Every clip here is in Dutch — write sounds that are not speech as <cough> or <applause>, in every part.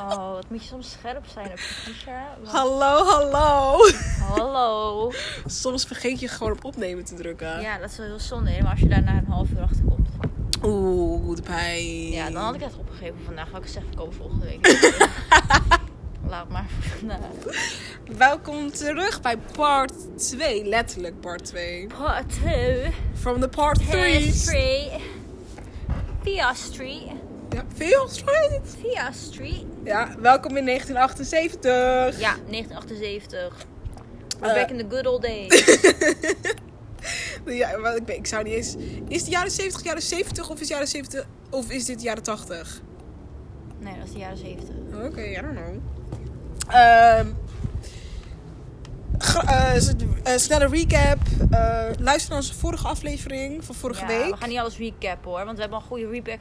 Oh, wat moet je soms scherp zijn op Patricia. Wat- Hallo, hallo. Hallo. Soms vergeet je gewoon op opnemen te drukken. Ja, dat is wel heel zonde. Helemaal als je daar na een half uur achter komt. Oeh, de pijn. Ja, dan had ik het opgegeven vandaag. Had ik gezegd, we komen volgende week. <laughs> Laat maar voor vandaag. Welkom terug bij part 2. Letterlijk part 2. Part 2. From the part 3. History. Via Street. Ja. Via Street. Ja, welkom in 1978. Ja, 1978. We're Eh. back in the good old days. <laughs> Ja, wat ik, ik zou niet eens... Is het jaren 70, jaren 70 of is, jaren 70, of is dit jaren 80? Nee, dat is de jaren 70. Oké, I don't know. Ehm eh, snelle recap. Eh, luister naar onze vorige aflevering van vorige Ja, week. we gaan niet alles recappen hoor. Want we hebben een goede recap,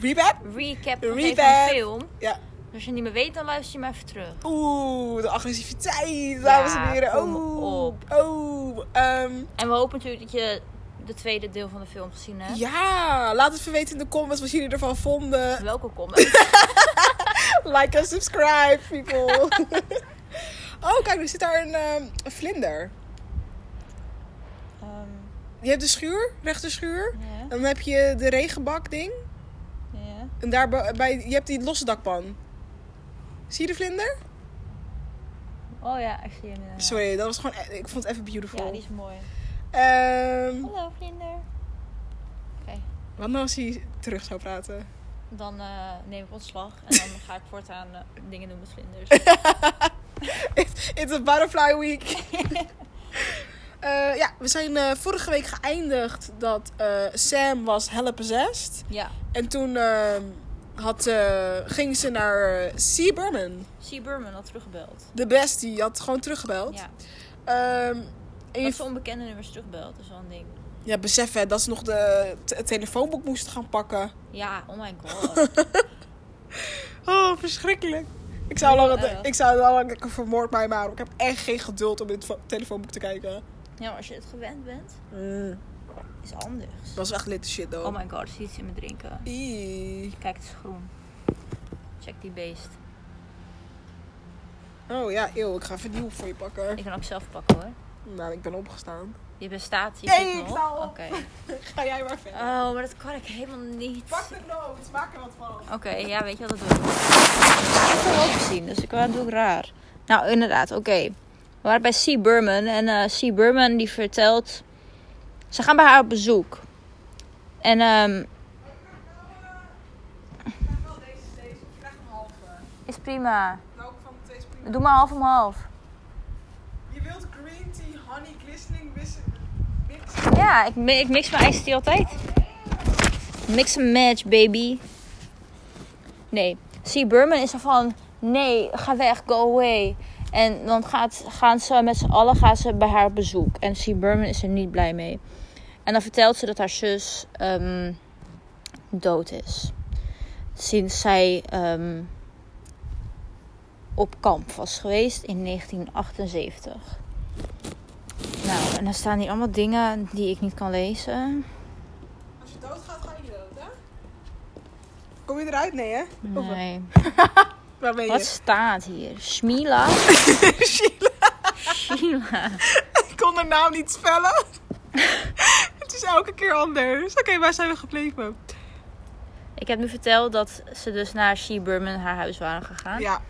Recap? recap Recap. van de film. Ja. Als je niet meer weet, dan luister je maar even terug. Oeh, de agressiviteit, dames en heren. Oeh, op. oeh. Ehm, En we hopen natuurlijk dat je de tweede deel van de film gezien hebt. ja, laat het even weten in de comments wat jullie ervan vonden. Welke comment? <laughs> Like en subscribe, people. <laughs> oh, kijk, er zit daar een, ehm, een vlinder. Ehm, Je hebt de schuur, rechte schuur. ja, dan heb je de regenbak ding. ja. En daarbij, je hebt die losse dakpan. Zie je de vlinder? Oh ja, ik zie hem. Sorry, dat was gewoon, e- ik vond het even beautiful. Ja, die is mooi. Ehm, Hallo vlinder. Oké, wat nou als hij terug zou praten? dan eh, neem ik ontslag. En dan ga ik <laughs> voortaan eh, dingen doen met vlinders. <laughs> <laughs> It's a butterfly week. <laughs> Eh, ja, we zijn eh, vorige week geëindigd dat eh, Sam was hella possessed. ja, En toen ehm, had, ging ze naar C. Berman. C. Burman had teruggebeld. De best, die had gewoon teruggebeld. Ja, Ehm, en je, dat ze onbekende nummers terugbelt, is wel een ding. ja, besef hè, dat ze nog de, het telefoonboek moest gaan pakken. Ja, oh my god. <laughs> Oh, verschrikkelijk. Ik zou, lang, ik zou lang lekker vermoord mij maar. Ik heb echt geen geduld om in het telefoonboek te kijken. ja, maar als je het gewend bent, Mm, is anders. dat was echt litte shit, though. Oh my god, zit iets in me drinken. Ie. Kijk, het is groen. Check die beest. Oh ja, eeuw, ik ga even nieuw voor je pakken. Ik kan ook zelf pakken hoor. Nou, ik ben opgestaan. Je bestaat, je Nee, zit ik nog. Oké. <laughs> Ga jij maar verder. Oh, maar dat kan ik helemaal niet. Pak de noot, maak er wat van. Oké, ja, weet je wat dat doe ik. Ik heb het gezien, dus ik doe ik raar. Nou, inderdaad, oké. We waren bij C. Burman en eh C. Burman die vertelt... Ze gaan bij haar op bezoek. En ehm is prima. Welke van de twee is prima? Doe maar half om half. Je wilt green tea, honey, glistening, mix. Ja, ik, ik mix mijn tea altijd. Mix and match, baby. Nee, C. Burman is er van... Nee, ga weg, go away. En dan gaat, gaan ze met z'n allen gaan ze bij haar bezoek. En C. Burman is er niet blij mee. En dan vertelt ze dat haar zus ehm, dood is. Sinds zij ehm, op kamp was geweest in 1978. En dan staan hier allemaal dingen die ik niet kan lezen. Als je doodgaat, ga je dood, hè? Kom je eruit? Nee, hè? Nee. <laughs> Waar ben je? Wat staat hier? Smila? <laughs> Sheila. Sheila. Ik kon haar naam niet spellen. <laughs> Het is elke keer anders. Oké, waar zijn we gebleven? Ik heb nu verteld dat ze dus naar She Burman haar huis waren gegaan. Ja,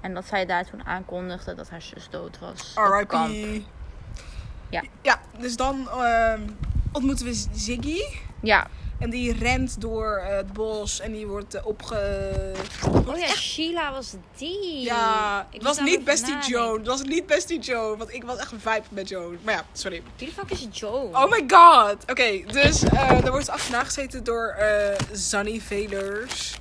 En dat zij daar toen aankondigde dat haar zus dood was. op R.I.P. Ja. Ja, dus dan ehm, ontmoeten we Ziggy. Ja. En die rent door eh, het bos en die wordt eh, opge... Oh ja, Sheila was die. Ja, Ik het was niet Bestie nadenken. Joan. Het was niet Bestie Joan, want ik was echt een vibe met Joan. Maar ja, sorry. Wie de fuck is Joe? Oh my god! Oké, dus eh er wordt achterna gezeten door Zanny Velers.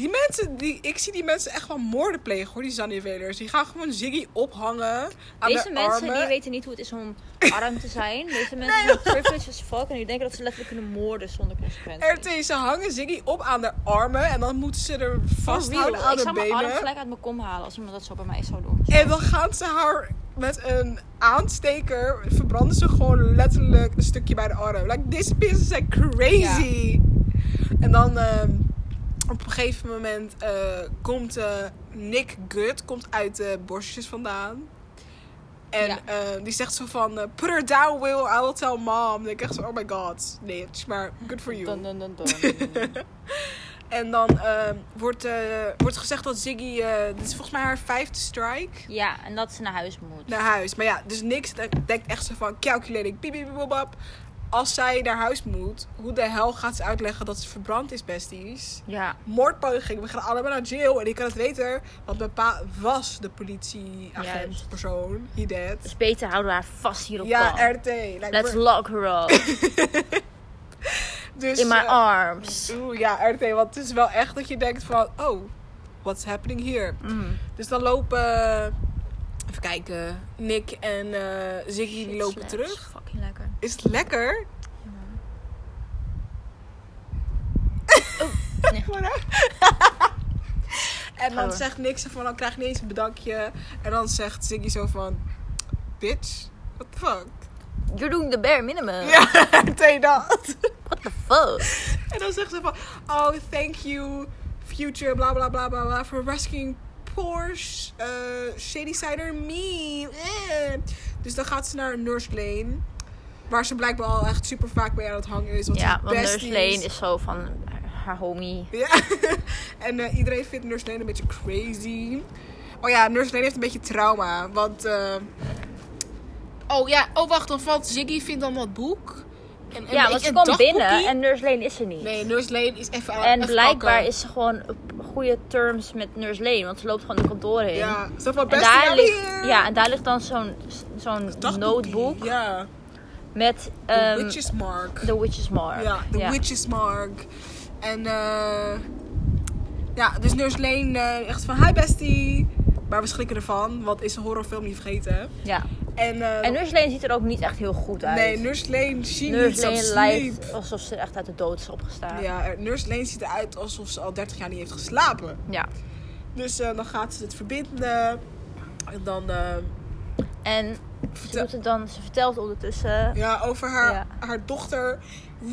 Die mensen, die, ik zie die mensen echt wel moorden plegen hoor, die Zanny Velers. Die gaan gewoon Ziggy ophangen aan Deze de mensen armen. die weten niet hoe het is om arm te zijn. <laughs> Deze mensen zijn <laughs> privileged as fuck en die denken dat ze letterlijk kunnen moorden zonder consequenties. RT, ze hangen Ziggy op aan de armen en dan moeten ze er vasthouden aan Ik de zou mijn arm benen. gelijk uit mijn kom halen als iemand dat zo bij mij zou doen. En dan gaan ze haar met een aansteker, verbranden ze gewoon letterlijk een stukje bij de arm. Like, deze mensen zijn crazy. En dan ehm, gegeven moment eh, komt eh, Nick Good komt uit de borstjes vandaan. En Ja. eh, die zegt zo van, put her down, Will, I will tell mom. Denk ik echt zo, oh my god, bitch, maar good for you. Dun, dun. <laughs> En dan wordt, wordt gezegd dat Ziggy, dit is volgens mij haar vijfde strike, ja, en dat ze naar huis moet. naar huis. Maar ja, dus niks denkt echt zo van, calculating, piep. Als zij naar huis moet, hoe de hel gaat ze uitleggen dat ze verbrand is, besties? Ja, Moordpoging, we gaan allemaal naar jail. En ik kan het weten, want mijn pa was de politieagent, persoon. He dead. dus beter houden we haar vast hier op Ja. RT. Like, Let's we're- lock her up. <laughs> dus, In my eh, arms. Oeh, ja, RT. Want het is wel echt dat je denkt van, oh, what's happening here? Mm. Dus dan lopen, even kijken, Nick en eh Ziggy Shit lopen slaps. terug. Fucking. Is het lekker? Nee. <laughs> en dan door. zegt Nick zo van, dan krijg je niet eens een bedankje. En dan zegt Ziggy zo van, bitch, what the fuck? You're doing the bare minimum. Ja, <laughs> RT dat. What the fuck? En dan zegt ze van, oh, thank you, future, bla bla bla bla bla, for rescuing Porsche, uh, Shady Cider me. Eh. Dus dan gaat ze naar Nurse Lane, waar ze blijkbaar al echt super vaak mee aan het hangen is. Want Ja, ze want Nurse. Lane is zo van haar homie. Ja, <laughs> en eh, iedereen vindt Nurse Lane een beetje crazy. Oh ja, Nurse Lane heeft een beetje trauma, want... eh, Oh ja, oh wacht, dan valt Ziggy vindt dan dat boek. En, en Ja, want ze komt binnen en Nurse Lane is er niet. Nee, Nurse Lane is even aan En blijkbaar is ze gewoon op goede terms met Nurse Lane. Want ze loopt gewoon de kantoor heen. Ja, zo van En best daar, ligt, hier. ja, en daar ligt dan zo'n zo'n notebook Ja, met de ehm, Witch's Mark. The Witch's Mark. Ja, de Witch's Mark. En eh ja, dus Nurse Lane eh, echt van hi bestie. Maar we schrikken ervan, want is een horrorfilm niet vergeten. Ja. En, eh, En Nurse Lane ziet er ook niet echt heel goed uit. nee, Nurse Lane, she Nurse Lane lijkt alsof ze echt uit de dood is opgestaan. Ja, Nurse Lane ziet eruit alsof ze al 30 jaar niet heeft geslapen. Ja. Dus dan gaat ze het verbinden. En dan En ze, Vertel- doet het dan, ze vertelt ondertussen... ja, over haar, Ja. haar dochter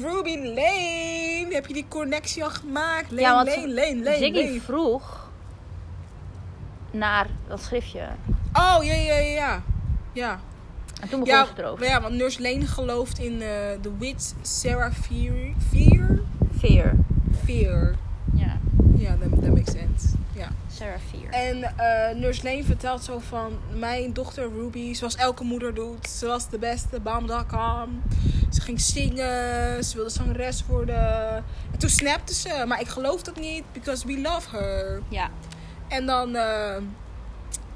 Ruby Lane. Heb je die connectie al gemaakt? Lane, Ja, want Lane, Lane, Lane, Ziggy Lane. vroeg naar dat schriftje. Oh, ja, ja, ja, ja. Ja, En toen begon ja, ze erover. ja want Nurse Lane gelooft in eh, de witch Sarah Fear. Fear? Fear. Fear. Ja. Ja, that, that makes sense. Sarah. En eh Nurse Lane vertelt zo van... Mijn dochter Ruby, zoals elke moeder doet. Ze was de beste, bam.com. Ze ging zingen. Ze wilde zangeres worden. En toen snapte ze. Maar ik geloof dat niet. Because we love her. Ja. En dan eh,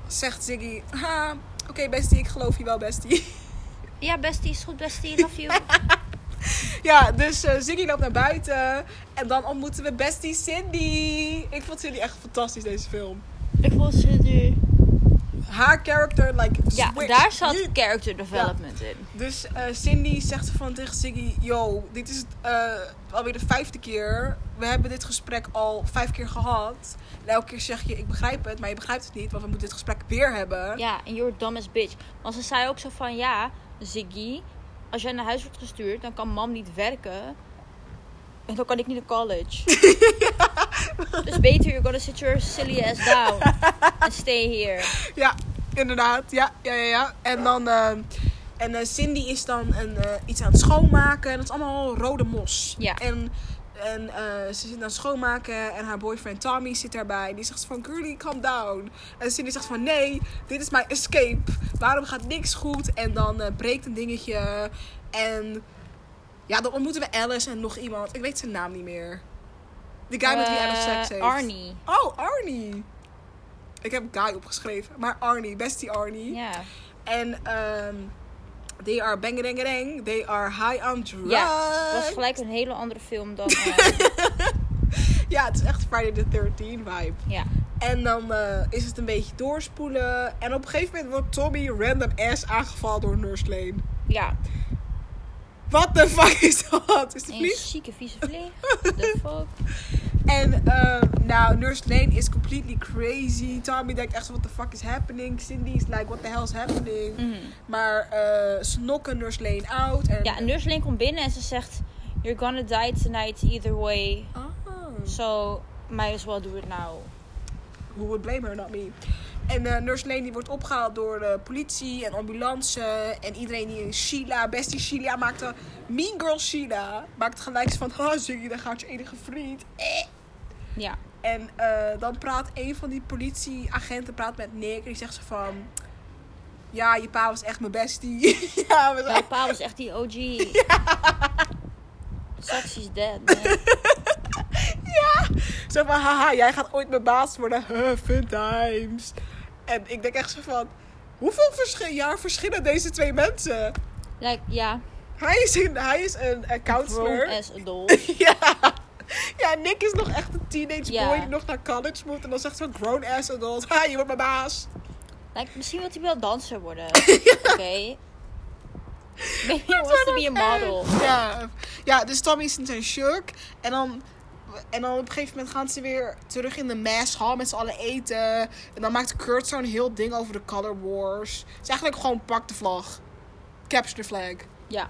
zegt Ziggy... Ha, oké bestie, ik geloof je wel bestie. Ja, bestie is goed, bestie. Love you. <laughs> <laughs> ja, dus eh, Ziggy loopt naar buiten. En dan ontmoeten we bestie Cindy. Ik vond Cindy echt fantastisch, deze film. Ik vond nu... Haar character, like, Ja, switch. daar zat character development in. Dus eh, Cindy zegt van tegen Ziggy: Yo, dit is uh, alweer de vijfde keer. We hebben dit gesprek al vijf keer gehad. En elke keer zeg je: Ik begrijp het, maar je begrijpt het niet, want we moeten dit gesprek weer hebben. Ja, en you're dumb as bitch. Want ze zei ook zo van, ja, Ziggy, als jij naar huis wordt gestuurd, dan kan mam niet werken. En dan kan ik niet naar college. <laughs> Dus beter, you're gonna sit your silly ass down. And stay here. Ja, inderdaad. Ja, ja, ja. ja. En dan. eh, en eh, Cindy is dan een, eh, iets aan het schoonmaken. En dat is allemaal rode mos. Ja. En, en eh, ze zit aan het schoonmaken. En haar boyfriend Tommy zit daarbij. Die zegt van, girlie, calm down. En Cindy zegt van, nee, dit is mijn escape. Waarom gaat niks goed? En dan eh, breekt een dingetje. En ja, dan ontmoeten we Alice en nog iemand. Ik weet zijn naam niet meer. Die guy met wie Alice seks Eh, heeft. Arnie. Oh, Arnie. Ik heb guy opgeschreven. Maar Arnie, bestie Arnie. Ja. En um, they are bang They are high on drugs. Ja, het was gelijk een hele andere film dan... <laughs> eh, Ja, het is echt Friday the 13 vibe. ja. En dan eh, is het een beetje doorspoelen. En op een gegeven moment wordt Tommy random ass aangevallen door Nurse Lane. Ja. What the fuck is dat? Is de Een zieke vieze vlieg. What the <laughs> fuck? En eh, nou, Nurse Lane is completely crazy. Tommy denkt echt, what the fuck is happening? Cindy is like, what the hell is happening? Mhm. Maar eh, ze knokken Nurse Lane out. En, Ja, Nurse Lane komt binnen en ze zegt... You're gonna die tonight either way. Oh. So, might as well do it now. Who would blame her, not me? En eh Nurse Lane die wordt opgehaald door de politie en ambulance. En iedereen die Sheila, bestie Sheila, maakte... Mean Girl Sheila maakt gelijk van... Ha, Ziggy, daar gaat je enige vriend. Eh. Ja. En eh, dan praat een van die politieagenten praat met Nick. En die zegt ze van... Ja, je pa was echt mijn bestie. <laughs> ja. Mijn pa was echt die OG. Saxy's <laughs> dead, man. <laughs> Zo van, haha, jij gaat ooit mijn baas worden. Huh, fun times. En ik denk echt zo van... Hoeveel verschil, jaar verschillen deze twee mensen? Like, ja. Hij is een, hij is een, een counselor. Grown as adult. Ja. <laughs> Ja, Nick is nog echt een teenage Ja. boy die nog naar college moet. En dan zegt zo'n grown ass adult. Ha, je wordt mijn baas. Like, misschien wil hij wel danser worden. <laughs> Oké. Maybe he wants to be a model. Ja, ja dus Tommy is in zijn shirk. En dan, en dan op een gegeven moment gaan ze weer terug in de mass hall met z'n allen eten. En dan maakt Kurt zo'n heel ding over de color wars. Het is eigenlijk gewoon pak de vlag. Capture the flag. Ja.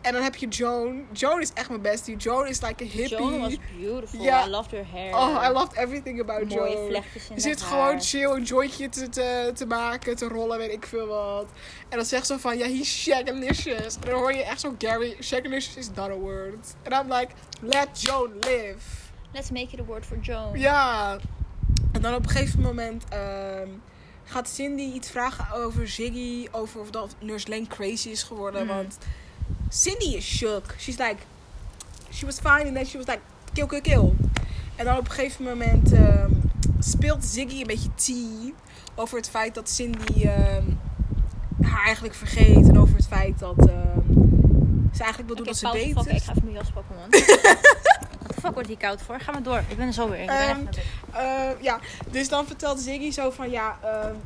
En dan heb je Joan. Joan is echt mijn bestie. Joan is like a hippie. Joan was beautiful. Ja. I loved her hair. Oh, I loved everything about Mooie Joan. vlechtjes in haar zit gewoon haar. chill een jointje te, te, te maken, te rollen, weet ik veel wat. En dan zegt ze van, ja, he's shagalicious. En dan hoor je echt zo Gary, shagalicious is not a word. En I'm like, let Joan live. Let's make it a word for Joan. Ja. En dan op een gegeven moment ehm, gaat Cindy iets vragen over Ziggy. Over of dat Nurse Lane crazy is geworden. Hmm. Want Cindy is shook. She's like, she was fine and then she was like, kill, kill, kill. En dan op een gegeven moment ehm, speelt Ziggy een beetje tea. Over het feit dat Cindy ehm, haar eigenlijk vergeet. En over het feit dat ehm, ze eigenlijk wil doen dat ze beter fuck, ik ga even mijn jas pakken, man. <laughs> Wat de fuck wordt die koud voor? Ga maar door. Ik ben er zo weer. Ik ben bed. Eh, ja, dus dan vertelt Ziggy zo van ja,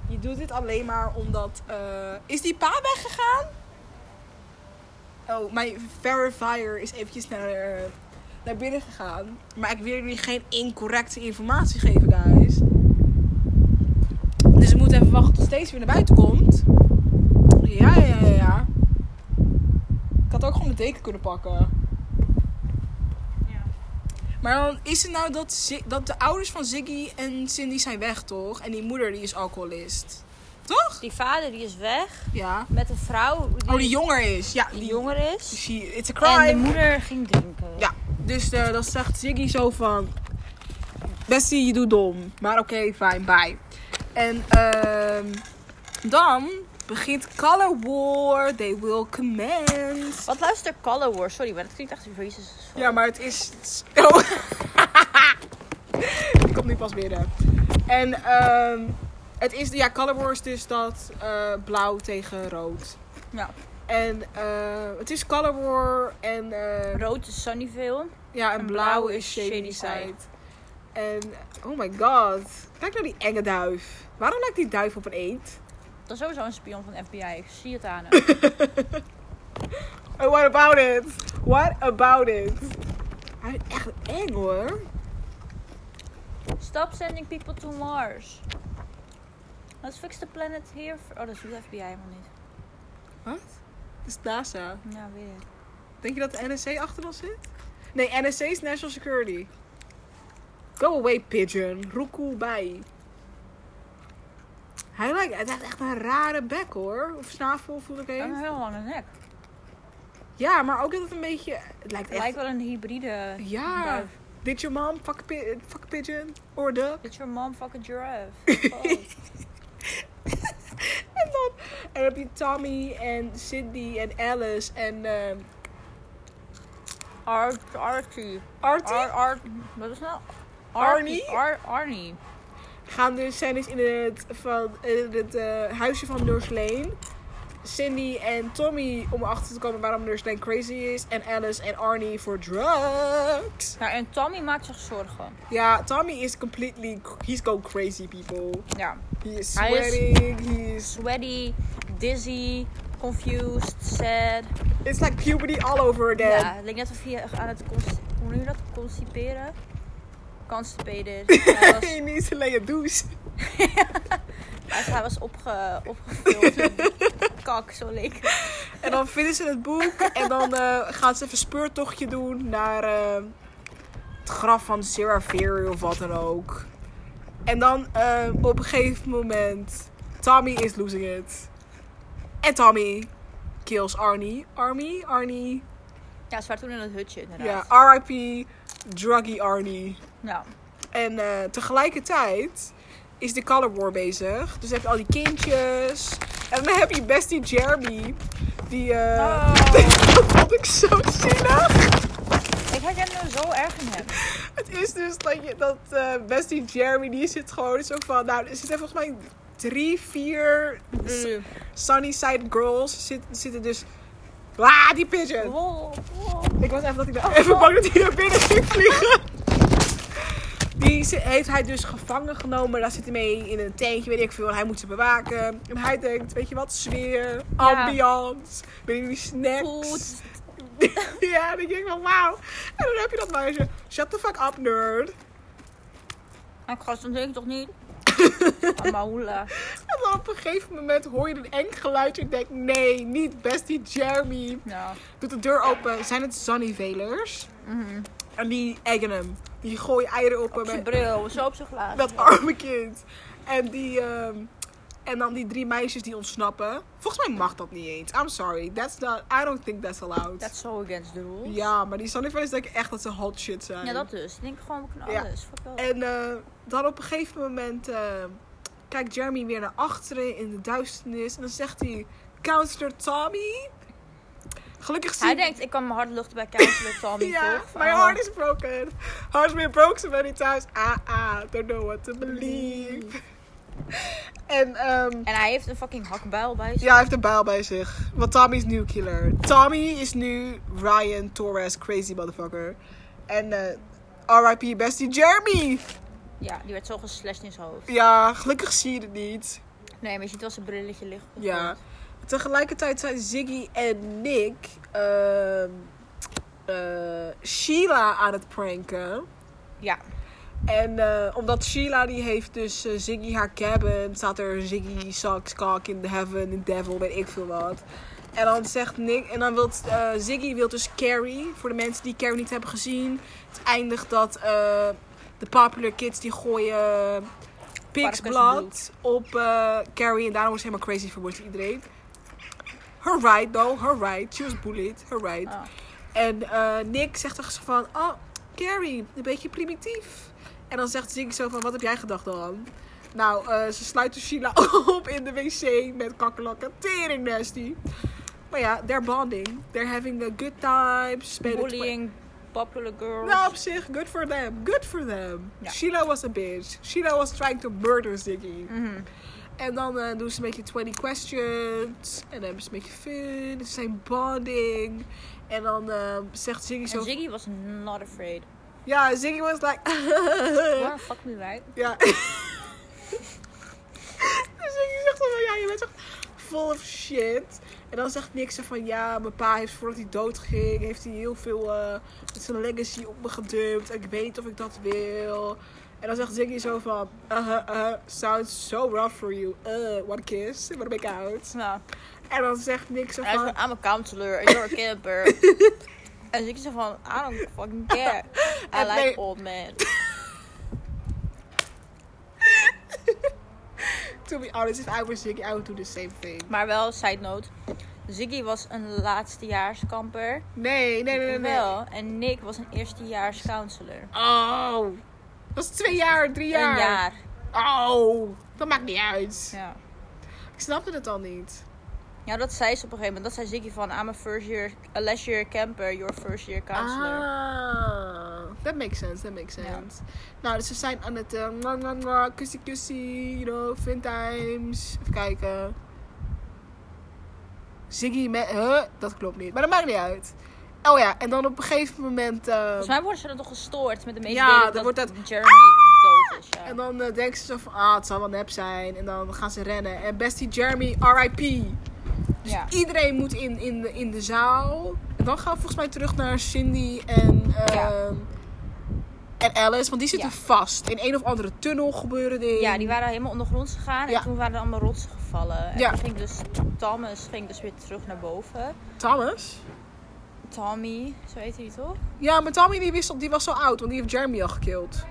je doet dit alleen maar omdat. eh, is die pa weggegaan? Oh, mijn verifier is eventjes naar, eh, naar binnen gegaan. Maar ik wil jullie geen incorrecte informatie geven, guys. Dus we moeten even wachten tot steeds weer naar buiten komt. Ja, ja, ja, ja. Ik had ook gewoon de deken kunnen pakken. Ja. Maar dan is het nou dat, dat de ouders van Ziggy en Cindy zijn weg, toch? En die moeder die is alcoholist. Toch? Die vader die is weg Ja. met een vrouw die, Oh, die jonger is. Ja, die jonger is. She, it's a En de crime. moeder ging drinken. Ja. Dus eh, dan zegt Ziggy zo van... Bestie, je doet dom. Maar oké, fijn, bye. En ehm dan begint Color War. They will commence. Wat luister Color Wars? Sorry, maar dat klinkt echt fuck. Ja, maar het is. Oh. <laughs> Die komt nu pas binnen. En ehm het is. Ja, Color War is dus dat eh, blauw tegen rood. Ja. En eh, het is Color War en. eh, Rood is Sunnyvale. ja, en, en blauw, blauw is is Shady, Shady Side. Side. En. Oh my god. Kijk naar die enge duif. Waarom lijkt die duif op een eend? Dat is sowieso een spion van de FBI. Ik zie het aan hem. <laughs> Oh, what about it? What about it? Hij is echt eng hoor. Stop sending people to Mars. Let's fix the planet here. for- Oh, dat is de FBI helemaal niet. Wat? Dat is NASA. Ja, weet ik. Denk je dat de NSC achter ons zit? Nee, NSC is National Security. Go away, pigeon. Roekoe bij. Hij lijkt hij heeft echt een rare bek hoor. Of snavel voel ik even. een heel lange nek. Ja, maar ook dat het een beetje... Het lijkt Het echt... lijkt wel een hybride Ja. duif. Did your mom fuck a, pi- fuck a pigeon? Or duck? It's your mom fucking giraffe. Fuck. <laughs> <laughs> En heb je Tommy en Cindy en Alice en ehm Ar Archie. Artie. Ar Ar wat is nou? Arnie? Ar Arnie. gaan dus zijn dus in het, van, in het eh, huisje van Lane. Cindy en Tommy om erachter te komen waarom Nurse crazy is. En Alice en Arnie voor drugs. Ja, en Tommy maakt zich zorgen. Ja, Tommy is completely... He's going crazy, people. Ja. He is Hij is- sweating. He is... Sweaty, dizzy, confused, sad. It's like puberty all over again. Ja, het lijkt net of hij aan het hoe noem je dat? Constiperen. Constipated. <laughs> Hij was, He needs to lay a douche. <laughs> hij, hij was opge, opgevuld met <laughs> kak, zo leek het. En dan vinden ze het boek. En dan eh, gaan ze even een speurtochtje doen naar... eh, het graf van Sarah Ferry of wat dan ook. En dan eh, op een gegeven moment, Tommy is losing it. En Tommy kills Arnie. Arnie? Arnie? Ja, ze waren toen in het hutje inderdaad. Ja, R.I.P. Druggy Arnie. Ja. En tegelijkertijd is de Color War bezig. Dus heb je al die kindjes. En dan heb je bestie Jeremy. Die, eh Oh. <laughs> dat vond ik zo zielig. Ik herken me zo erg in hem. <laughs> Het is dus dat, je, dat eh, bestie Jeremy, die zit gewoon zo van... Nou, er zitten volgens mij drie, vier Sunnyside girls zit, zitten dus... Ah, die pigeon! Wow, wow. Ik was even, dat ik daar, <laughs> even bang dat hij naar binnen ging vliegen. Die heeft hij dus gevangen genomen. Daar zit hij mee in een tentje, weet ik veel. En hij moet ze bewaken. En hij denkt, weet je wat, sfeer, ambiance, weet je die snacks. Goed. <laughs> ja, dan denk ik van wauw. En dan heb je dat meisje. Shut the fuck up, nerd. Ik ga ik toch niet. <laughs> Amaula. En dan op een gegeven moment hoor je een eng geluidje. Ik denk, nee, niet bestie Jeremy. Ja. Doet de deur open. Zijn het Sunnyvelers? En die eggen hem. Die gooien eieren op hem. Zijn en- bril, zo op zijn glazen. Dat arme kind. En die... ehm, en dan die drie meisjes die ontsnappen. Volgens mij mag dat niet eens. I'm sorry. That's not... I don't think that's allowed. That's so against the rules. Ja, maar die Sunnyvelers denken echt dat ze hot shit zijn. Ja, dat dus. Ik denk gewoon, we kunnen Ja. alles. En eh, dan op een gegeven moment eh, kijkt Jeremy weer naar achteren in de duisternis. En dan zegt hij, Counselor Tommy. Gelukkig zie Hij denkt, ik kan mijn hart luchten bij Counselor <laughs> Tommy, ja, toch? my heart is broken. Heart's been broken so many times. Ah, ah, don't know what to believe. <laughs> En ehm, En hij heeft een fucking hakbijl bij zich. ja, hij heeft een bijl bij zich. Want Tommy is nu killer. Tommy is nu Ryan Torres, crazy motherfucker. En eh RIP bestie Jeremy. Ja, die werd zo geslashed in zijn hoofd. Ja, gelukkig zie je het niet. Nee, maar je ziet wel zijn brilletje liggen. Ja. Tegelijkertijd zijn Ziggy en Nick ehm, eh, Sheila aan het pranken. Ja. En eh, omdat Sheila die heeft dus eh, Ziggy haar cabin, staat er Ziggy sucks cock in the heaven, in devil, weet ik veel wat. En dan zegt Nick, en dan wil Ziggy wil dus Carrie, voor de mensen die Carrie niet hebben gezien. Het eindigt dat de popular kids die gooien pig's Parkus blood op Carrie en daarom ze helemaal crazy vermoord iedereen. Her right though, her right. She was bullied, her right. Oh. En eh, Nick zegt toch zo van, oh, Carrie, een beetje primitief. En dan zegt Ziggy zo van, wat heb jij gedacht dan? Nou, eh, ze sluiten Sheila <laughs> op in de wc met kakkerlakken. Tering nasty. Maar ja, they're bonding. They're having a good time. Spelen Bullying, popular girls. Nou, op zich, good for them. Good for them. Ja. Sheila was a bitch. Sheila was trying to murder Ziggy. Mhm. En dan eh, doen ze een beetje 20 questions. En dan hebben ze een beetje fun. Ze zijn bonding. En dan eh, zegt Ziggy zo... En Ziggy was not afraid. Ja, Ziggy was like... <laughs> <laughs> Waar fuck me right? ja. <laughs> dus Ziggy zegt zo van... Ja, je bent echt full of shit. En dan zegt Nick zo van... Ja, mijn pa heeft voordat hij dood ging... Heeft hij heel veel... eh, met zijn legacy op me gedumpt. En ik weet niet of ik dat wil. En dan zegt Ziggy zo van... Uh, uh, sounds so rough for you. Uh, one kiss. What a make out. Nou, En dan zegt Nick zo hij is van... van, I'm a counselor and you're a camper. <laughs> en Ziggy zei van, I don't fucking care. <laughs> I like nee. old man. <laughs> To be honest, if I was Ziggy, I would do the same thing. Maar wel, side note. Ziggy was een laatstejaarskamper. Nee, nee, nee, nee. nee. Wel. En Nick was een eerstejaars counselor. Oh. Dat is twee jaar, drie jaar. Een jaar. Oh. Dat maakt niet uit. Ja. Ik snapte het al niet. Ja, dat zei ze op een gegeven moment. Dat zei Ziggy van, I'm a first year, a last year camper, your first year counselor. Ah. That makes sense, that makes Ja. sense. Nou, dus ze zijn aan het uh, mwah, mwah, mwah, kussie kussie, you know, fun times. Even kijken. Ziggy met... Huh? Dat klopt niet. Maar dat maakt niet uit. Oh ja, en dan op een gegeven moment... eh, Volgens mij worden ze dan toch gestoord met de Ja, mededeling dan dat, wordt dat- Jeremy dood is. Ja. En dan eh, denken ze zo van, ah, het zal wel nep zijn. En dan gaan ze rennen. En bestie Jeremy, R.I.P. Dus Ja. iedereen moet in, in, de, in de zaal. En dan gaan we volgens mij terug naar Cindy en, eh, Ja. en Alice. Want die zitten Ja. vast. In een of andere tunnel gebeuren dingen. Ja, die waren helemaal ondergronds gegaan. Ja. En toen waren er allemaal rotsen gevallen. En Ja. toen ging dus Thomas ging dus weer terug naar boven. Thomas? Tommy, zo heet hij toch? Ja, maar Tommy die, wist, die was zo oud, want die heeft Jeremy al gekild.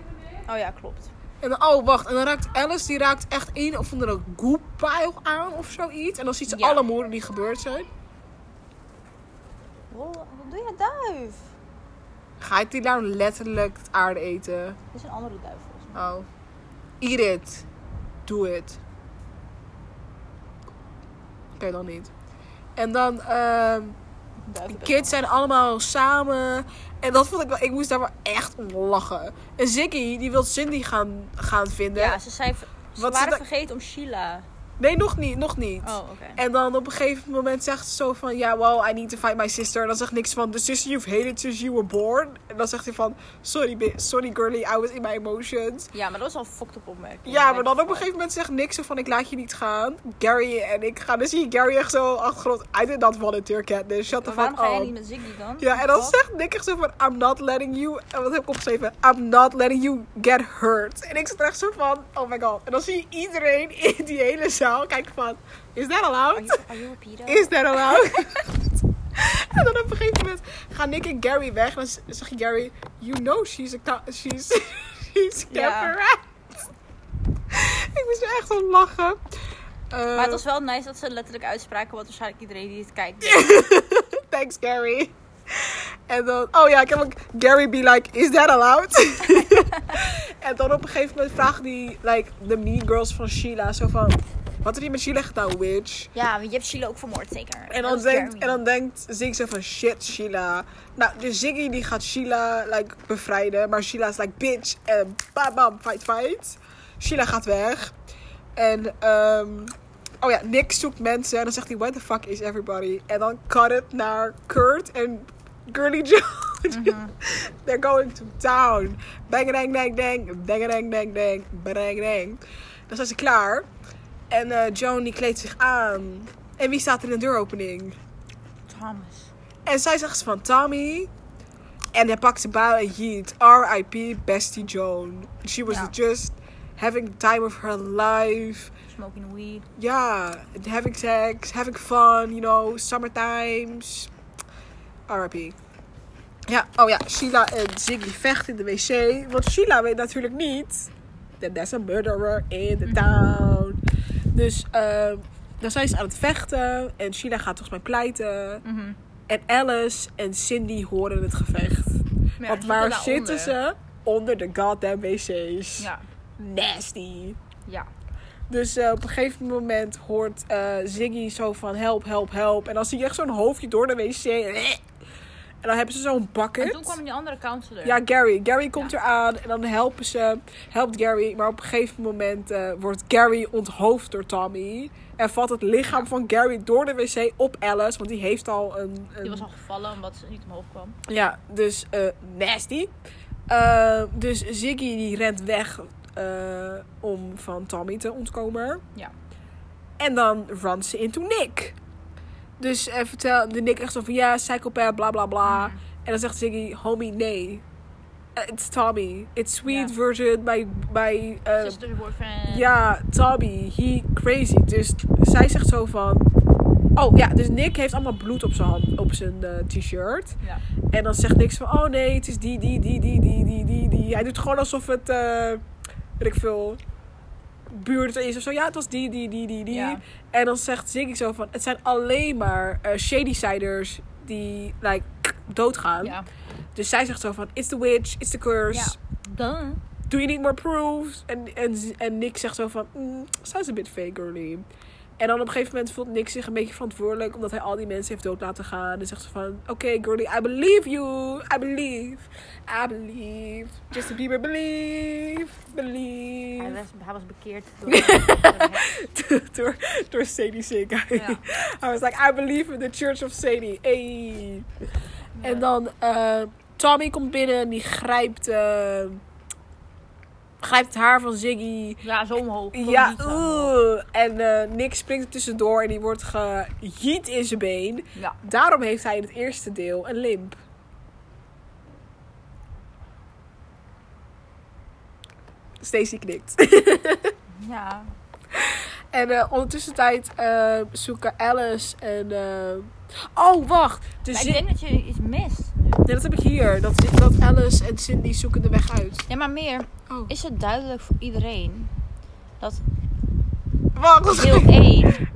Oh ja, klopt. En dan, oh, wacht. En dan raakt Alice, die raakt echt een of andere goedpijl aan of zoiets. En dan ziet ze Ja. alle moorden die gebeurd zijn. Wow, wat doe je duif? Gaat die nou letterlijk het aarde eten? Dit is een andere duif volgens mij. Oh. Eat it. Do it. Oké, dan niet. En dan, ehm de kids zijn allemaal samen. En dat vond ik wel, ik moest daar wel echt om lachen. En Ziggy, die wil Cindy gaan, gaan vinden. Ja, ze, zei, ze Wat waren vergeten om Sheila. Nee, nog niet, nog niet. Oh, oké. En dan op een gegeven moment zegt ze zo van... Ja, well, I need to find my sister. En dan zegt niks van... The sister you've hated since you were born. En dan zegt hij van... Sorry, sorry girly, I was in my emotions. Ja, maar dat was al een fucked up opmerking. Ja, maar dan op een gegeven moment zegt niks zo van... Ik laat je niet gaan. Gary en ik gaan... Dan zie je Gary echt zo achtergrond... I did not volunteer, Katniss. Shut the fuck waarom ga jij up. niet met Ziggy dan? Ja, en dan zegt Nick echt zo van... I'm not letting you... En wat heb ik opgeschreven? I'm not letting you get hurt. En ik zit echt zo van... Oh my god. En dan zie je iedereen in die hele zaal kijken van... Is that allowed? Are you, are you a pedo? Is that allowed? <laughs> en dan op een gegeven moment gaan Nick en Gary weg. En dan zeg je Gary, you know she's a she's <laughs> she's. Cabaret. ik moest er echt om lachen. Eh, Maar het was wel nice dat ze letterlijk uitspraken wat waarschijnlijk iedereen die het kijkt. <laughs> Thanks Gary. En dan, oh ja, ik heb ook Gary be like, is that allowed? en dan op een gegeven moment vragen die, like, de mean girls van Sheila zo van, wat heb je met Sheila gedaan, witch? Ja, want je hebt Sheila ook vermoord, zeker. En dan, denkt, en dan denkt Ziggy zo van shit, Sheila. Nou, dus Ziggy die gaat Sheila like, bevrijden. Maar Sheila is like bitch. En bam bam, fight fight. Sheila gaat weg. En ehm oh ja, Nick zoekt mensen. En dan zegt hij, where the fuck is everybody? En dan cut het naar Kurt en Girly Joe. Mhm. <laughs> They're going to town. Bang dang dang dang. Bang dang dang dang. Bang dang. Dan zijn ze klaar. En eh Joan die kleedt zich aan. En wie staat er in de deuropening? Thomas. En zij zegt van Tommy. En hij pakt zijn bouw en jeet. R.I.P. Bestie Joan. She was Ja. just having the time of her life. Smoking weed. Ja, having sex, having fun, you know, summer times. R.I.P. Ja, oh ja, Sheila en Ziggy vechten in de wc. Want Sheila weet natuurlijk niet that there's a murderer in the <laughs> town. Dus ehm, dan zijn ze aan het vechten. En Sheila gaat volgens mij pleiten. Mhm. En Alice en Cindy horen het gevecht. Ja, Want waar zitten ze? Onder de goddamn wc's. Ja. Nasty. Ja. Dus eh, op een gegeven moment hoort eh, Ziggy zo van help, help, help. En dan zie je echt zo'n hoofdje door de wc. En dan hebben ze zo'n En bucket. toen kwam die andere counselor. Ja, Gary. Gary komt Ja. eraan en dan helpen ze. Helpt Gary. Maar op een gegeven moment eh, wordt Gary onthoofd door Tommy. En valt het lichaam van Gary door de wc op Alice. Want die heeft al een... een Die was al gevallen omdat ze niet omhoog kwam. ja, dus eh, nasty. Eh, dus Ziggy die rent weg om van Tommy te ontkomen. Ja. En dan runt ze into Nick. Dus eh, vertel de Nick echt zo van ja, psychopath, bla bla bla. En dan zegt Ziggy, homie, nee. Eh, it's Tommy. It's sweet version by, by eh, Sister's boyfriend. ja, Tommy, he crazy. Dus zij zegt zo van... Oh ja, dus Nick heeft allemaal bloed op zijn hand, op zijn eh, t-shirt. Ja. En dan zegt niks van, oh nee, het is die, die, die, die, die, die, die, die. Hij doet gewoon alsof het, weet ik veel, buurt is of zo. Ja, het was die, die, die, die, die. Ja. En dan zegt Ziggy zo van, het zijn alleen maar eh, shady siders die, like, doodgaan. Ja. Dus zij zegt zo van, it's the witch, it's the curse. Ja. Duh. Do you need more proofs? En, en, en Nick zegt zo van, mm, sounds a bit fake, girly. En dan op een gegeven moment voelt Nick zich een beetje verantwoordelijk. Omdat hij al die mensen heeft dood laten gaan. En zegt ze van, oké girly, I believe you. I believe. I believe. Justin Bieber, believe. Believe. Hij was, hij was bekeerd door, door <laughs> door, door Sadie Sink. Ja. I was like, I believe in the Church of Sadie. Hey. En dan eh, Tommy komt binnen en die grijpt, eh, grijpt het haar van Ziggy. Ja, zo omhoog. Ja, oeh. En eh, Nick springt er tussendoor en die wordt gejiet in zijn been. Ja. Daarom heeft hij in het eerste deel een limp. Stacy knikt. <laughs> Ja. En eh ondertussen tijd eh, zoeken Alice en... Oh, wacht. Dus ik denk dat je iets mist. Nee, dat heb ik hier. Dat, dat Alice en Cindy zoeken de weg uit. Ja, maar meer. Oh. Is het duidelijk voor iedereen dat Wacht. deel 1,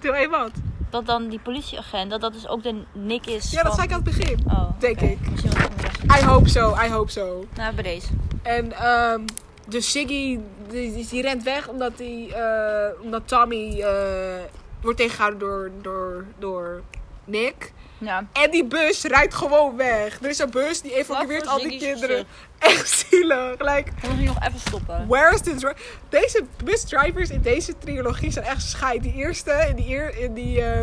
Deel 1 wat? dat dan die politieagent, dat dat dus ook de Nick is Ja, dat van... zei ik aan het begin. Oh, denk ik. I hope so, I hope so. Nou, bij deze. En ehm dus Siggy, die, die, rent weg omdat, die, eh, omdat Tommy eh, wordt tegengehouden door, door, door Nick. Ja. En die bus rijdt gewoon weg. Er is een bus die evacueert al die kinderen. Echt zielig. Like, Dan moet je nog even stoppen. where is dri- Deze busdrivers in deze trilogie zijn echt scheid. Die eerste, in die, eer, in die eh,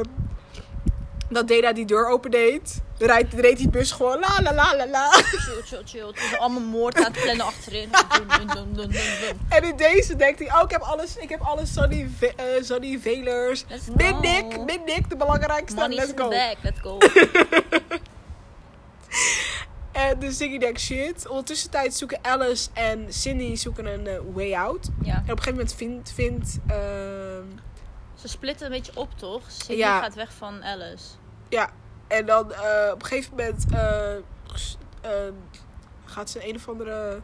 dat Dana die deur opendeed. Rijdt, reed die bus gewoon la la la la la. Chill, chill, chill. Allemaal moord aan het plannen achterin. Dun, dun, dun. En in deze denkt hij, oh ik heb alles, ik heb alles Sonny, eh, Sonny Velers. Go. Nick, Min Nick, de belangrijkste. Money's Let's go. Let's <laughs> go. En dus Ziggy denkt shit. Ondertussen tijd zoeken Alice en Cindy zoeken een eh, way out. Ja. En op een gegeven moment vindt, vindt ehm, Ze splitten een beetje op, toch? Cindy Ja. gaat weg van Alice. Ja, en dan eh, op een gegeven moment eh, eh, gaat ze een of andere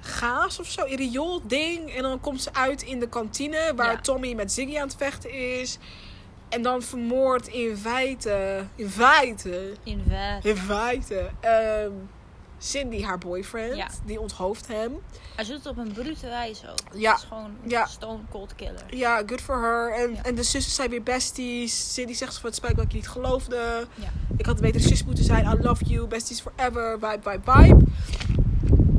gaas of zo, een riool ding. En dan komt ze uit in de kantine waar Ja. Tommy met Ziggy aan het vechten is. En dan vermoord in feite, in feite, In weg. in feite, ehm, Cindy, haar boyfriend. Ja. Die onthoofdt hem. Hij doet het op een brute wijze ook. Ja. Het is gewoon Ja. stone cold killer. Ja, good for her. En, Ja. en de zussen zijn weer besties. Cindy zegt van het spijt me dat ik je niet geloofde. Ja. Ik had een betere zus moeten zijn. I love you. Besties forever. Vibe, vibe, vibe.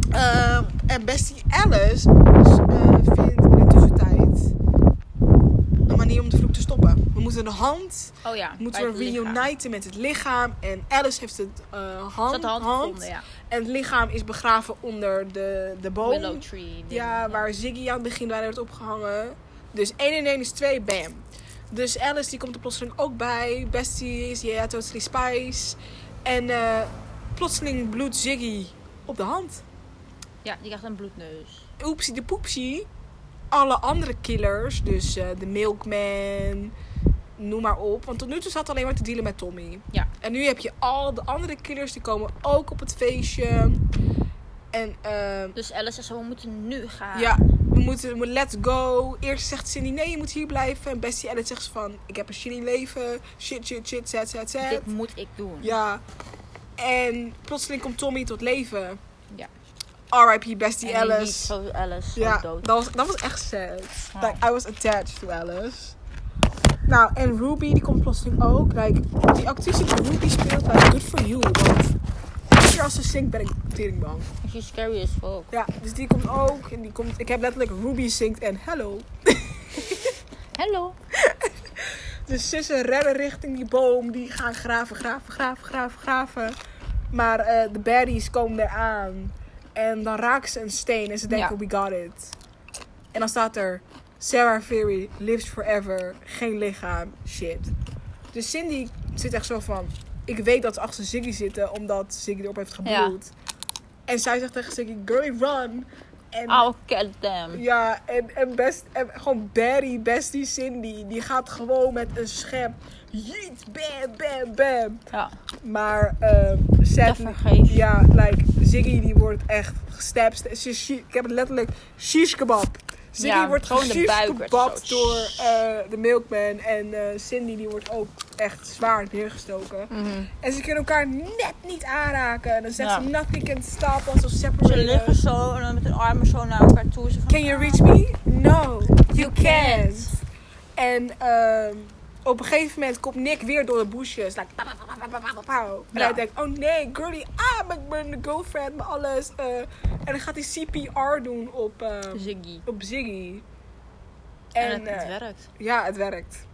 Ehm, en bestie Alice eh, vindt in de tussentijd een manier om de vloek te stoppen. We moeten de hand, Oh ja. moeten we het lichaam. reuniten met het lichaam. En Alice heeft het eh, hand, hand hand. gevonden, ja. En het lichaam is begraven onder de, de boom. Willow tree. ding. Ja, waar Ziggy aan het begin bijna werd opgehangen. Dus 1 en 1 is 2, bam. Dus Alice die komt er plotseling ook bij. Besties, yeah, totally spice. En eh, plotseling bloedt Ziggy op de hand. Ja, die krijgt een bloedneus. Oepsie de poepsie. Alle andere killers, dus eh, de Milkman, noem maar op. Want tot nu toe zat alleen maar te dealen met Tommy. Ja. En nu heb je al de andere killers, die komen ook op het feestje. En ehm Dus Alice zegt we moeten nu gaan. Ja, we moeten, we let's go. Eerst zegt Cindy, nee, je moet hier blijven. En Bestie Alice zegt ze van, ik heb een shitty leven. Shit, shit, shit, zet, zet, zet. Dit moet ik doen. Ja. En plotseling komt Tommy tot leven. Ja. R.I.P. Bestie En Alice. zo Alice zo Ja, dood. dat was, dat was echt sad. Ja. Like, I was attached to Alice. Nou, en Ruby, die komt plotseling ook. Like, die actrice die Ruby speelt, like, good for you. Want keer als ze zingt, ben ik tering bang. She's scary as fuck. Ja, dus die komt ook. En die komt, ik heb letterlijk Ruby zingt en hello. <laughs> Hello. Dus zussen rennen richting die boom. Die gaan graven, graven, graven, graven, graven. Maar eh, de baddies komen eraan. En dan raken ze een steen. En ze denken, Ja. we got it. En dan staat er... Sarah Ferry lives forever. Geen lichaam. Shit. Dus Cindy zit echt zo van... Ik weet dat ze achter Ziggy zitten. Omdat Ziggy erop heeft gebloed. En zij zegt tegen Ziggy... Girlie, run. En I'll kill them. ja, en, en, best, en gewoon Barry, bestie Cindy, die gaat gewoon met een schep. Jeet, bam, bam, bam. Ja. Maar, sadly, vergeefs. ja, like, Ziggy die wordt echt gestapt. Ik heb het letterlijk shish kebab. Ziggy Ja, wordt gewoon de door eh, de milkman. En eh, Cindy die wordt ook echt zwaar neergestoken. Mhm. En ze kunnen elkaar net niet aanraken. En dan zegt Ja. ze, nothing can stop us Ze separate liggen us. zo en dan met hun armen zo naar elkaar toe. Zo van, Can you reach me? No, you can't. can't. En ehm, op een gegeven moment komt Nick weer door de bushes. Like, En Ja. hij denkt, oh nee, girlie, ah, mijn, mijn girlfriend, mijn alles. eh. en dan gaat hij CPR doen op, eh, Ziggy. op Ziggy. En, En, het, het eh, werkt. ja, het werkt.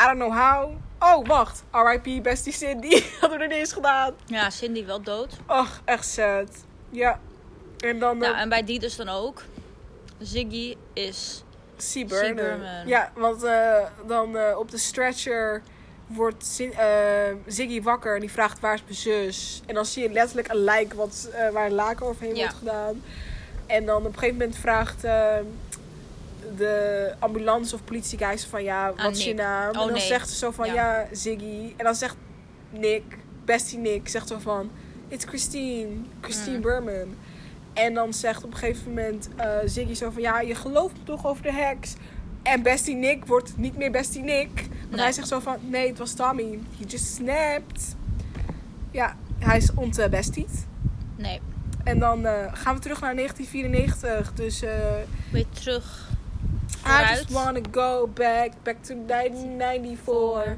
I don't know how. Oh, wacht. R.I.P. Bestie Cindy. <laughs> Hadden we er niet eens gedaan. Ja, Cindy wel dood. Och, echt sad. Ja. En dan... Nou, en bij die dus dan ook. Ziggy is... Seaburn. Ja, want dan op de stretcher wordt Zin- eh, Ziggy wakker en die vraagt waar is mijn zus. En dan zie je letterlijk een lijk wat, eh, waar een laken overheen Ja. wordt gedaan. En dan op een gegeven moment vraagt eh, de ambulance of politie kijkt ze van ja, wat is je naam? Oh, en dan nee. zegt ze zo van Ja. ja. Ziggy. En dan zegt Nick, bestie Nick, zegt zo van it's Christine, Christine Mm. Berman. En dan zegt op een gegeven moment Ziggy zo van ja, je gelooft me toch over de heks? En bestie Nick wordt niet meer bestie Nick. Nee. hij zegt zo van nee, het was Tommy. He just snapped. Ja, hij is ontbestied. Nee, En dan eh, gaan we terug naar 1994. Dus eh weer terug. I just wanna go back, back to 1994.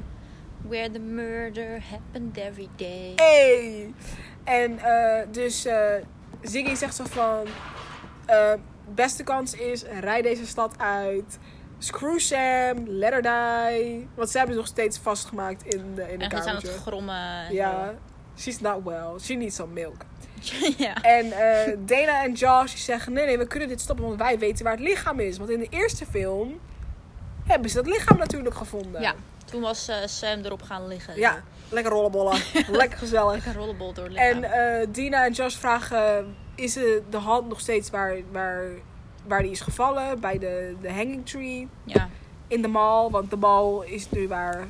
Where the murder happened every day. Hey! En eh, dus Ziggy zegt zo van... beste kans is, rij deze stad uit. Screw Sam, let her die. Want ze hebben ze nog steeds vastgemaakt in de, in de En gaat ze aan het grommen. en Ja, she's not well. She needs some milk. <laughs> ja. En eh, Dana en Josh zeggen: nee, nee, we kunnen dit stoppen, want wij weten waar het lichaam is. Want in de eerste film hebben ze dat lichaam natuurlijk gevonden. Ja, toen was eh, Sam erop gaan liggen. Ja, lekker rollenbollen. <laughs> <laughs> lekker gezellig. Lekker rollenbol door het lichaam. En eh, Dina en Josh vragen: is de hand nog steeds waar, waar, waar die is gevallen? Bij de, de hanging tree ja. in de mall. Want de mall is nu waar.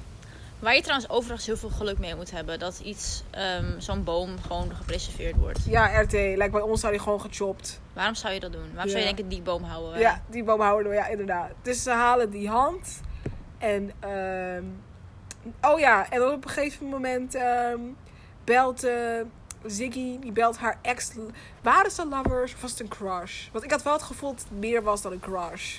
Waar je trouwens overigens heel veel geluk mee moet hebben. Dat iets, ehm, zo'n boom gewoon gepreserveerd wordt. Ja, RT. Lijkt bij ons zou die gewoon gechopt. Waarom zou je dat doen? Waarom zou je denken die boom houden? Ja, die boom houden we, ja, inderdaad. Dus ze halen die hand. En, ehm oh ja, en dan op een gegeven moment ehm, belt eh, Ziggy, die belt haar ex. Waren ze lovers of was het een crush? Want ik had wel het gevoel dat het meer was dan een crush.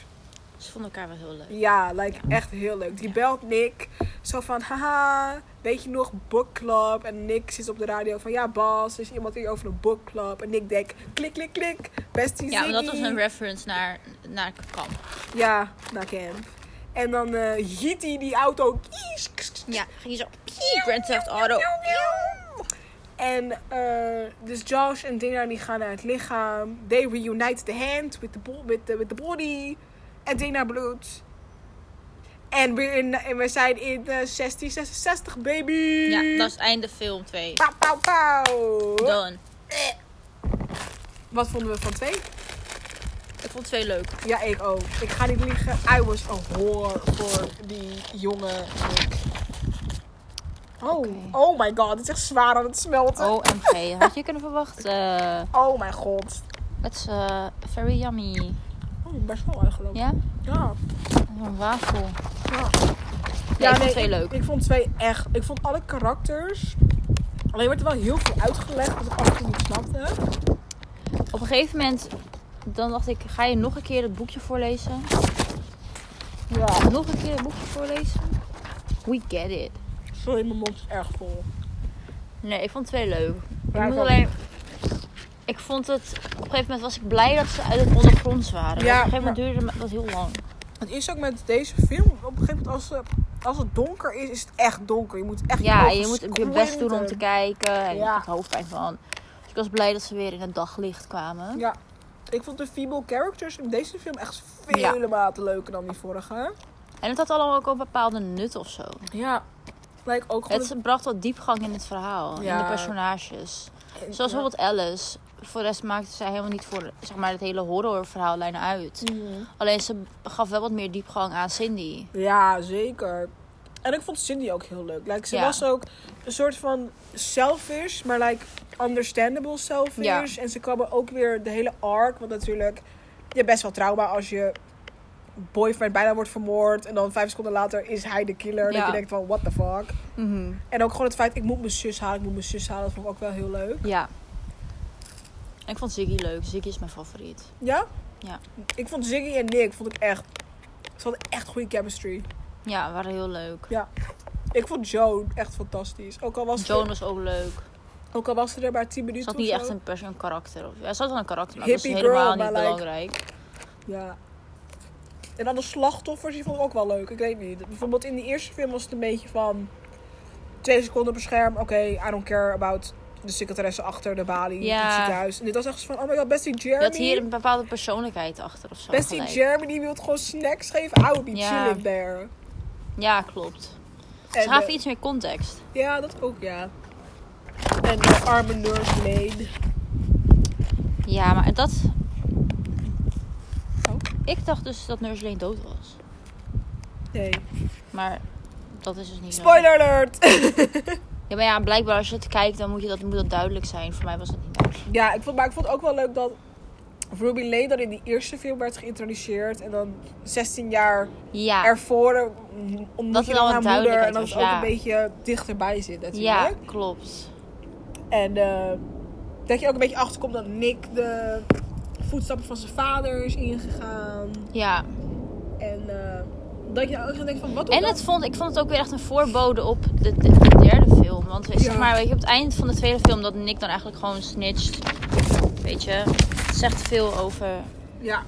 Ze vonden elkaar wel heel leuk. Ja, like, echt heel leuk. Die belt Nick. Zo van, haha, weet je nog, book club? En Nick zit op de radio van, ja Bas, is iemand hier over een book club. En Nick denkt, klik, klik, klik, bestie Ja, dat was een reference naar, naar kamp. Ja, naar camp. En dan eh hiet hij die auto. Ja, ging zo. Grand Theft Auto. En eh, dus Josh en Dina die gaan naar het lichaam. They reunite the hand with the, with the, with the body. En Dina bloedt. En, in, en we zijn in eh, 1666, baby. Ja, dat is einde film 2. Pauw, pauw, pauw. Done. Wat vonden we van twee? Ik vond 2 leuk. Ja, ik ook. Ik ga niet liegen. I was a whore voor die jonge Nick. Oh, oh my god. Het is echt zwaar aan het smelten. OMG, had je kunnen verwachten. <laughs> Oh mijn god. It's uh, very yummy. Oh, best wel eigenlijk. Ja? Ja. Een wafel. ja. Ja, ik vond twee ik, leuk. Ik vond twee echt. Ik vond alle karakters. Alleen werd er wel heel veel uitgelegd wat ik af en toe niet snapte. Op een gegeven moment, dan dacht ik, ga je nog een keer het boekje voorlezen? Ja. Nog een keer het boekje voorlezen? We get it. Sorry, mijn mond is erg vol. Nee, ik vond twee leuk. Ja, ik ik moet alleen... Ik vond het... Op een gegeven moment was ik blij dat ze uit het ondergronds waren. Ja, op een gegeven moment duurde het heel lang. Het is ook met deze film. Op een gegeven moment, als, als het donker is, is het echt donker. Je moet echt Ja, je moet je best doen om te kijken. En Ja. er hoofdpijn van. Dus ik was blij dat ze weer in het daglicht kwamen. Ja. Ik vond de female characters in deze film echt vele maten leuker dan die vorige. En het had allemaal ook een bepaalde nut of zo. Ja. Lijkt ook gewoon... Het bracht wat diepgang in het verhaal. In de personages. het- Zoals bijvoorbeeld Alice. Voor de rest maakte zij helemaal niet voor zeg maar, het hele horrorverhaallijn uit. Mhm. Alleen ze gaf wel wat meer diepgang aan Cindy. Ja, zeker. En ik vond Cindy ook heel leuk. Like, ze Ja. was ook een soort van selfish, maar like understandable selfish. Ja. En ze kwam ook weer de hele arc, want natuurlijk, je hebt best wel trauma als je boyfriend bijna wordt vermoord en dan vijf seconden later is hij de killer. Dat Ja. je denkt van, what the fuck. En ook gewoon het feit, ik moet mijn zus halen, ik moet mijn zus halen, dat vond ik ook wel heel leuk. Ja. Ik vond Ziggy leuk. Ziggy is mijn favoriet. Ja? Ja. Ik vond Ziggy en Nick, vond ik echt, ze hadden echt goede chemistry. Ja, waren heel leuk. Ik vond Joan echt fantastisch. Ook al was, Joan ze, was ook leuk. ook al was ze er maar 10 Ze minuten had of niet echt een, pers- een karakter. Of, ja, ze had wel een karakter, maar dat is Hippie helemaal girl, niet like- belangrijk. Ja. En dan de slachtoffers, die vond ik ook wel leuk. Ik weet niet. Bijvoorbeeld in de eerste film was het een beetje van... Twee seconden per scherm. Oké, I don't care about de secretaresse achter de balie in Ja. het ziekenhuis. En dit was echt van... Oh my god, bestie Je Jeremy. had hier een bepaalde persoonlijkheid achter of zo. bestie gelijk. Jeremy, die wil gewoon snacks geven. I would be Ja. chilling there. Ja, klopt. En, Ze gaven eh, iets meer context. Ja, dat ook, ja. En de arme nurse Lane. Ja, maar dat... Ik dacht dus dat Nurse Lane dood was. Nee. Maar dat is dus niet zo. Spoiler alert! <laughs> Ja, maar ja, blijkbaar als je het kijkt, dan moet, je dat, moet dat duidelijk zijn. Voor mij was dat niet duidelijk. ja, ik vond, maar ik vond het ook wel leuk dat Ruby Lane dan in die eerste film werd geïntroduceerd. En dan 16 jaar Ja, ervoor eh, ontmoet Dat je dan al haar moeder. En dat het was, ook ja. een beetje dichterbij zit natuurlijk. ja, klopt. En eh, dat je ook een beetje achterkomt dat Nick de voetstappen van zijn vader is ingegaan. Ja. En eh, dat je ook echt denkt van wat En het vond, ik vond het ook weer echt een voorbode op de, de, de derde film. Want zeg Ja. maar, weet je, op het eind van de tweede film dat Nick dan eigenlijk gewoon snitcht. Weet je, het zegt veel over Ja,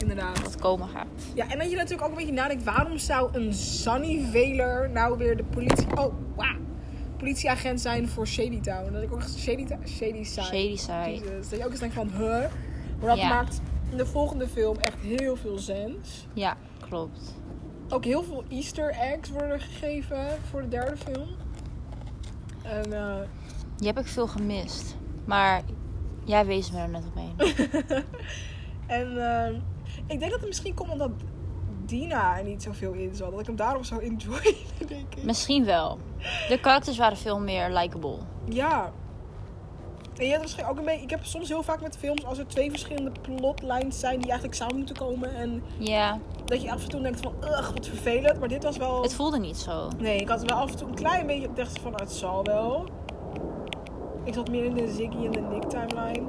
inderdaad. wat komen gaat. Ja, en dat je natuurlijk ook een beetje nadenkt, waarom zou een Sunny Veler nou weer de politie... Oh, wauw. Politieagent zijn voor Shady Town. Dat ik ook echt Shady, Shady Side. Shady side. Dat je ook eens denkt van, huh? Maar dat Ja. maakt in de volgende film echt heel veel sens. Ja, klopt. Ook heel veel easter eggs worden gegeven voor de derde film. En eh, Die heb ik veel gemist. Maar jij wees me er net op heen. <laughs> En eh, ik denk dat het misschien komt omdat Dina er niet zoveel in zat. Dat ik hem daarom zo enjoy, <laughs> denk ik. Misschien wel. De karakters waren veel meer likable. Ja. En je hebt ook een beetje... Ik heb soms heel vaak met films als er twee verschillende plotlines zijn die eigenlijk samen moeten komen. En Ja, dat je af en toe denkt van, ugh, wat vervelend. Maar dit was wel... het voelde niet zo. Nee, ik had wel af en toe een klein beetje op dacht van, het zal wel. Ik zat meer in de Ziggy en de Nick timeline.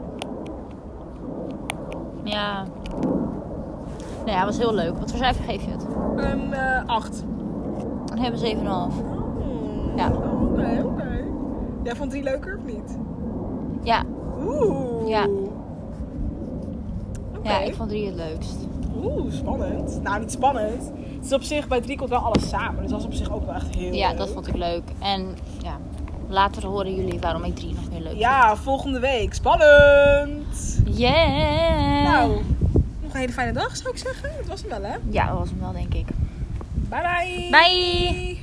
Ja. Nou ja, het was heel leuk. Wat voor cijfer geef je het? Een eh acht. Dan hebben we 7,5. Hmm. Ja. Oké, oké. Jij vond die leuker? Ja. Oeh. Ja. Ja, ik vond 3 het leukst. Oeh, spannend. Nou, niet spannend. Het is op zich, bij drie komt wel alles samen. Dus dat is op zich ook wel echt heel Ja, leuk. dat vond ik leuk. En ja, later horen jullie waarom ik 3 nog meer leuk Ja, volgende week. Spannend. vind. Yeah! Nou, nog een hele fijne dag zou ik zeggen. Dat was hem wel, hè? Ja, dat was hem wel, denk ik. Bye bye. Bye!